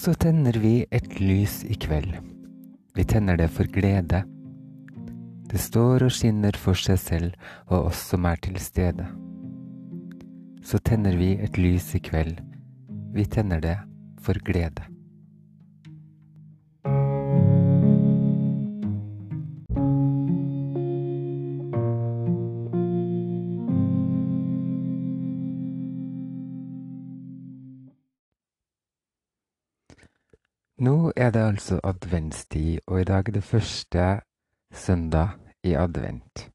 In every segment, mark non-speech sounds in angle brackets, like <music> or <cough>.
Så tenner vi et lys i kveld. Vi tenner det for glede. Det står og skinner for seg selv og oss som er til stede. Så tenner vi et lys i kveld. Vi tenner det for glede. Nå er det altså adventstid, og i dag er det første søndag i advent.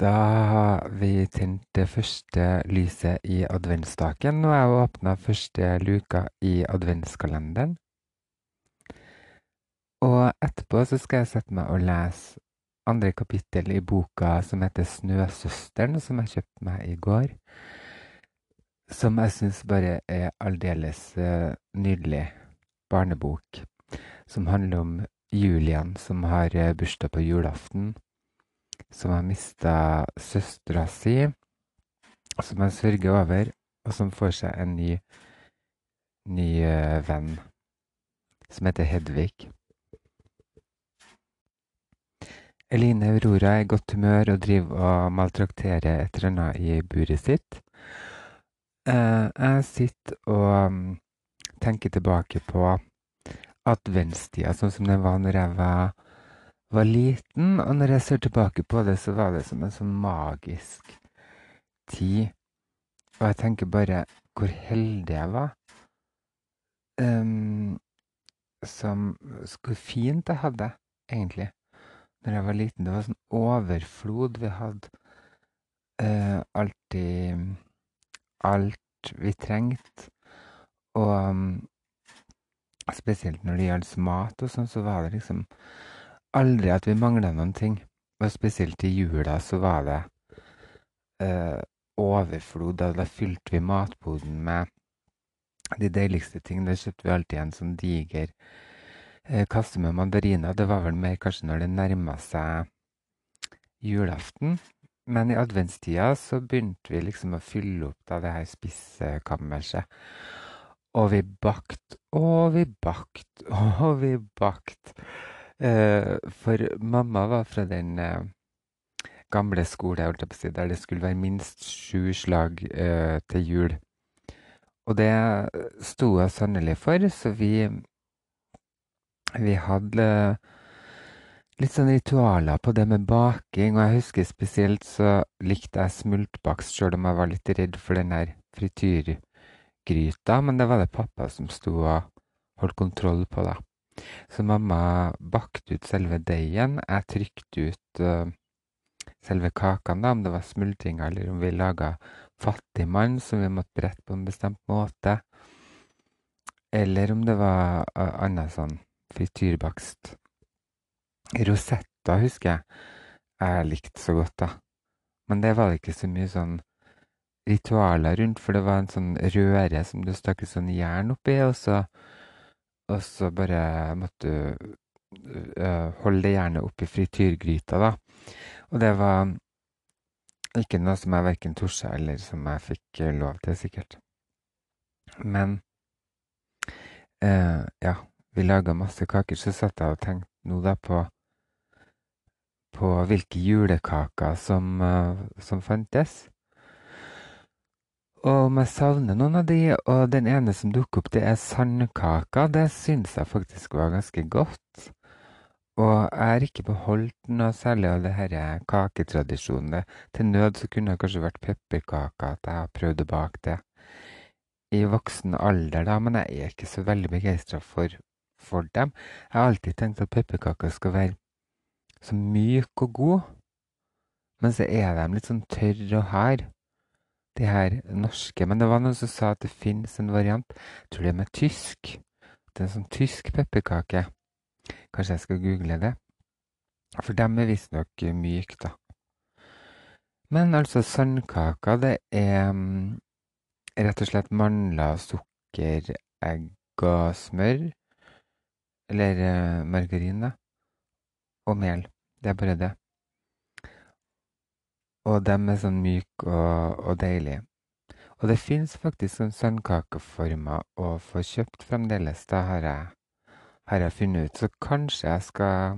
Da har vi tent det første lyset i adventsstaken, og jeg har åpna første luka i adventskalenderen. Og etterpå så skal jeg sette meg og lese andre kapittel i boka som heter Snøsøsteren, som jeg kjøpte meg i går som jeg syns bare er aldeles uh, nydelig barnebok. Som handler om Julian som har uh, bursdag på julaften. Som har mista søstera si, som han sørger over, og som får seg en ny, ny uh, venn som heter Hedvig. Eline Aurora er i godt humør og driver og maltrakterer et eller annet i buret sitt. Eh, jeg sitter og mm, tenker tilbake på adventstida sånn som den var når jeg var, var, liten. Og når jeg ser tilbake på det, så var det som en sånn magisk tid. Og jeg tenker bare hvor heldig jeg var. Um, som Hvor fint jeg hadde, egentlig, når jeg var liten. Det var sånn overflod. Vi hadde uh, alltid alt vi trengte. Og um, spesielt når det gjaldt mat og sånn, så var det liksom aldri at vi mangla noen ting. Og spesielt i jula så var det uh, overflod. Da, da fylte vi matboden med de deiligste ting. Da kjøpte vi alltid en sånn diger uh, kasse med mandariner. Det var vel mer kanskje når det nærma seg julaften. Men i adventstida så begynte vi liksom å fylle opp da det her spissekammerset. Og vi bakt, og vi bakt, <laughs> og vi bakt. Eh, for mamma var fra den eh, gamle skole, jeg på å si, der det skulle være minst sju slag eh, til jul. Og det sto jeg sannelig for, så vi, vi hadde litt sånn ritualer på det med baking, og jeg husker spesielt så likte jeg smultbakst, sjøl om jeg var litt redd for den der frityrgryta, men det var det pappa som sto og holdt kontroll på, da. Så mamma bakte ut selve deigen, jeg trykte ut uh, selve kakene, da, om det var smultringer eller om vi laga fattigmann som vi måtte brette på en bestemt måte, eller om det var uh, annet sånn frityrbakst. Rosetta husker jeg jeg likte så godt, da. Men det var det ikke så mye sånn ritualer rundt, for det var en sånn røre som du stakk sånn jern oppi, og så, og så bare måtte du øh, holde det jernet oppi frityrgryta, da. Og det var ikke noe som jeg verken torde eller som jeg fikk lov til, sikkert. Men øh, ja, vi laga masse kaker, så satt jeg og tenkte nå da på på hvilke julekaker som, uh, som fantes. Og om jeg savner noen av de, og den ene som dukker opp, det er sandkaker. Det syns jeg faktisk var ganske godt. Og jeg har ikke beholdt noe særlig av det denne kaketradisjonen. Til nød så kunne det kanskje vært pepperkaker, at jeg har prøvd å bake det i voksen alder, da, men jeg er ikke så veldig begeistra for, for dem. Jeg har alltid tenkt at pepperkaker skal være så myk og god. Men så er de litt sånn tørre og hard, de her norske. Men det var noen som sa at det finnes en variant, jeg tror det er med tysk. Det er en sånn tysk pepperkake. Kanskje jeg skal google det. For dem er visstnok myke, da. Men altså, sandkaker, det er um, rett og slett mandler, sukker, egg og smør. Eller uh, margarin, da. Og mel. Det er bare det. Og dem er sånn myke og, og deilige. Og det fins faktisk sånn sandkakeformer å få kjøpt fremdeles, da har jeg, har jeg funnet ut. Så kanskje jeg skal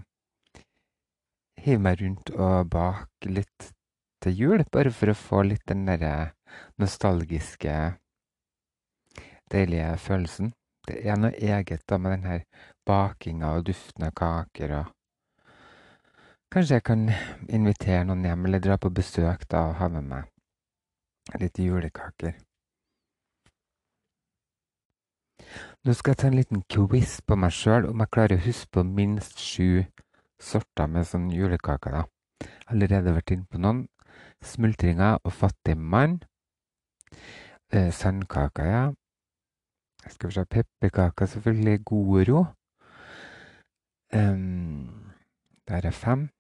hive meg rundt og bake litt til jul, bare for å få litt den derre nostalgiske, deilige følelsen. Det er noe eget da med den her bakinga og duften av kaker og Kanskje jeg kan invitere noen hjem, eller dra på besøk da og ha med meg litt julekaker. Nå skal jeg ta en liten quiz på meg sjøl, om jeg klarer å huske på minst sju sorter med sånn julekaker, da. Allerede vært inne på noen. Smultringer og fattigmann. Eh, sandkaker, ja. Jeg Skal vi se Pepperkaker, selvfølgelig. Goro. Um, der er fem.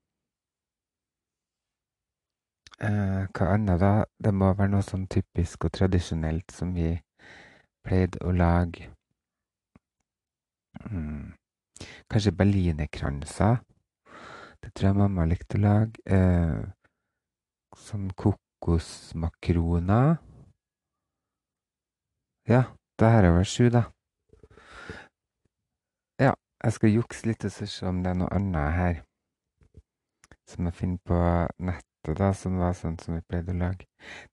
Eh, hva annet, da? Det må være noe sånn typisk og tradisjonelt som vi pleide å lage. Mm. Kanskje berlinerkranser. Det tror jeg mamma likte å lage. Eh, sånn kokosmakroner. Ja, da har jeg vel sju, da. Ja, jeg skal jukse litt og se om det er noe annet her som jeg finner på nettet, da, som var sånn som vi pleide å lage.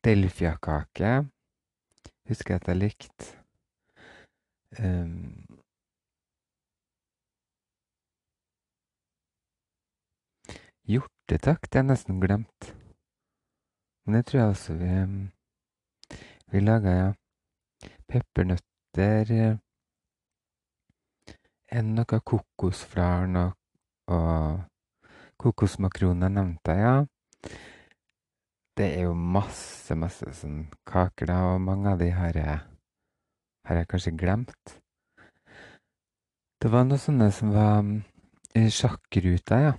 Delfiakake husker jeg at jeg likte. Um, hjortetakk, det har jeg nesten glemt. Men det tror jeg også vi, vi laga, ja. Peppernøtter Enn noe kokosflaren og, og Kokosmakroner nevnte jeg, ja. Det er jo masse, masse sånn kaker, da, og mange av de har jeg, har jeg kanskje glemt. Det var noen sånne som var um, sjakkruter, ja.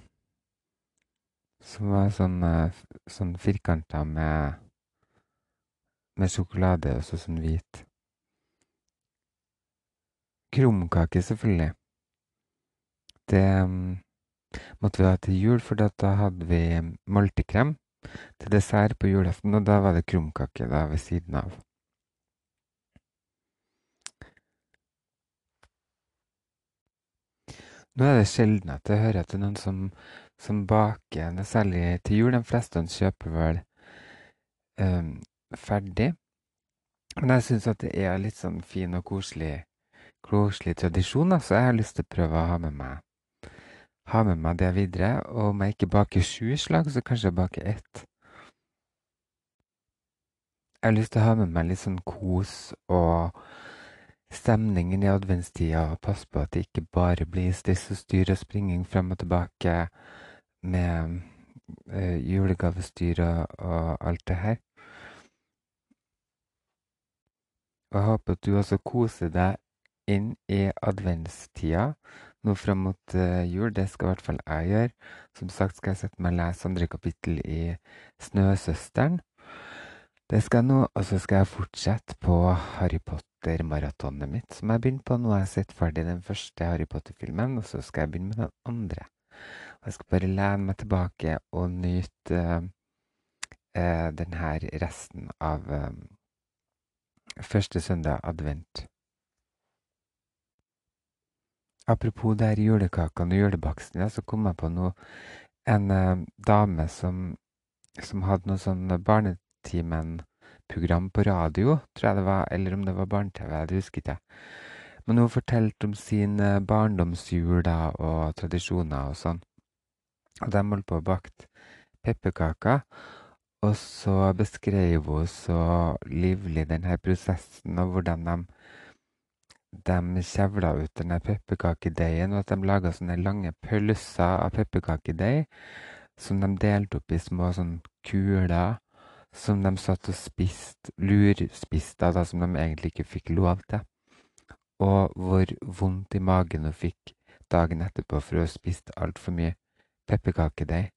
Som var sånn, sånn firkanter med, med sjokolade og så sånn hvit. Krumkake, selvfølgelig. Det um, måtte vi ha til jul, for da hadde vi multekrem til dessert på julaften, og da var det krumkake da ved siden av. Nå er det sjelden at jeg hører til noen som, som baker noe særlig til jul. De fleste kjøper vel um, ferdig. Men jeg syns at det er litt sånn fin og koselig, koselig tradisjon, så jeg har lyst til å prøve å ha med meg ha med meg det videre. Og om jeg ikke baker sju slag, så kanskje jeg baker ett. Jeg har lyst til å ha med meg litt sånn kos og stemningen i adventstida, og passe på at det ikke bare blir stress og styr og springing frem og tilbake med uh, julegavestyr og, og alt det her. Og jeg håper at du også koser deg inn i adventstida nå fram mot uh, jul. Det skal i hvert fall jeg gjøre. Som sagt skal jeg sette meg og lese andre kapittel i Snøsøsteren. Det skal jeg nå, og så skal jeg fortsette på Harry Potter-maratonet mitt, som jeg begynte på nå. har Jeg sett ferdig den første Harry Potter-filmen, og så skal jeg begynne med den andre. Og jeg skal bare lene meg tilbake og nyte uh, uh, denne resten av første søndag advent. Apropos det her julekakene og julebaksten, ja, så kom jeg på noe En eh, dame som, som hadde noe sånn Barnetimen-program på radio, tror jeg det var, eller om det var barne-TV, det husker ikke jeg. Men hun fortalte om sin eh, barndomsjul da, og tradisjoner og sånn. Og de holdt på å bake pepperkaker. Og så beskrev hun så livlig denne prosessen og hvordan de de kjevla ut denne pepperkakedeigen, og at de laga sånne lange pølser av pepperkakedeig som de delte opp i små sånn kuler som de satt og spiste, lurspiste, da, som de egentlig ikke fikk lov til. Og hvor vondt i magen hun fikk dagen etterpå for å ha spist altfor mye pepperkakedeig.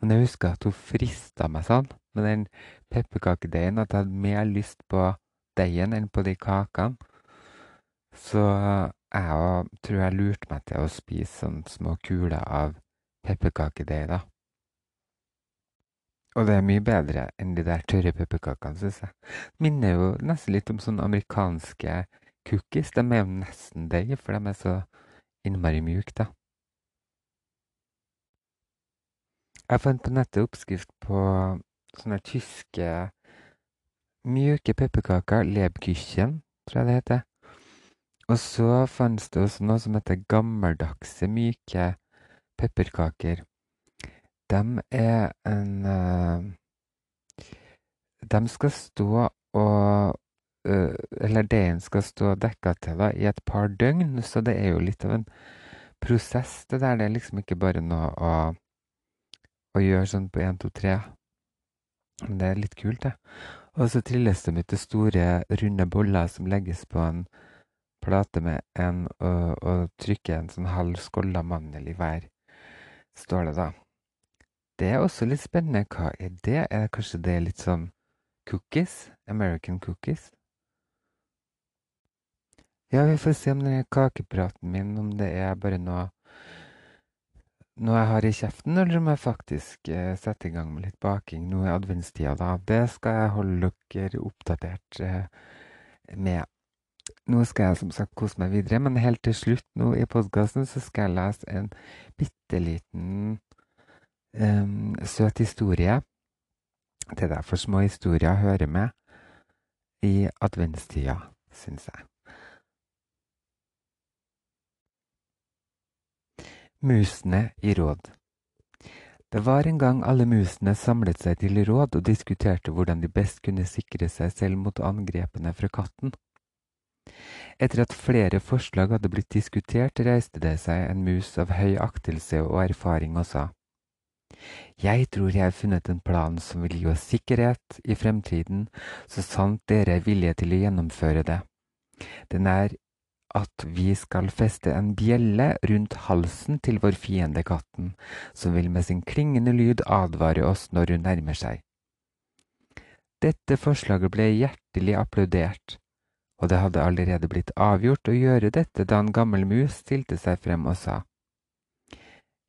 Men jeg husker at hun frista meg sånn med den pepperkakedeigen at jeg hadde mer lyst på deigen enn på de kakene. Så jeg òg tror jeg lurte meg til å spise sånne små kuler av pepperkakedeig, da. Og det er mye bedre enn de der tørre pepperkakene, syns jeg. Minner jo nesten litt om sånne amerikanske cookies. De er jo nesten deig, for de er så innmari mjuke, da. Jeg fant på nettet oppskrift på sånne tyske mjuke pepperkaker. Lebküchen, tror jeg det heter. Og så fantes det også noe som heter gammeldagse, myke pepperkaker. De er en uh, De skal stå og uh, Eller deigen skal stå dekka til da, i et par døgn, så det er jo litt av en prosess, det der. Det er liksom ikke bare noe å, å gjøre sånn på én, to, tre. Det er litt kult, det. Og så trilles de ut til store, runde boller som legges på en plate med en og, og trykker en sånn halv skålla mandel i hver, står det da. Det er også litt spennende. Hva er det? Er det kanskje det er litt sånn cookies? American cookies? Ja, vi får se om den kakepraten min, om det er bare noe noe jeg har i kjeften, eller om jeg faktisk eh, setter i gang med litt baking nå i adventstida. da. Det skal jeg holde dere oppdatert eh, med. Nå skal jeg som sagt kose meg videre, men helt til slutt nå i podkasten så skal jeg lese en bitte liten um, søt historie. Det er derfor små historier hører med i adventstida, syns jeg. Musene i råd. Det var en gang alle musene samlet seg til råd og diskuterte hvordan de best kunne sikre seg selv mot angrepene fra katten. Etter at flere forslag hadde blitt diskutert, reiste det seg en mus av høy aktelse og erfaring og sa. Jeg tror jeg har funnet en plan som vil gi oss sikkerhet i fremtiden, så sant dere er villige til å gjennomføre det. Den er at vi skal feste en bjelle rundt halsen til vår fiende katten, som vil med sin klingende lyd advare oss når hun nærmer seg. Dette forslaget ble hjertelig applaudert, og det hadde allerede blitt avgjort å gjøre dette da en gammel mus stilte seg frem og sa.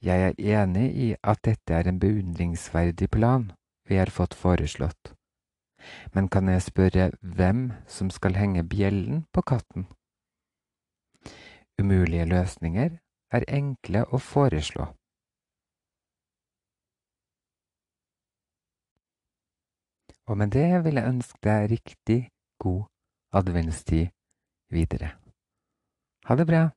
Jeg er enig i at dette er en beundringsverdig plan vi har fått foreslått, men kan jeg spørre hvem som skal henge bjellen på katten? Umulige løsninger er enkle å foreslå. Og med det vil jeg ønske deg riktig god adventstid videre. Ha det bra!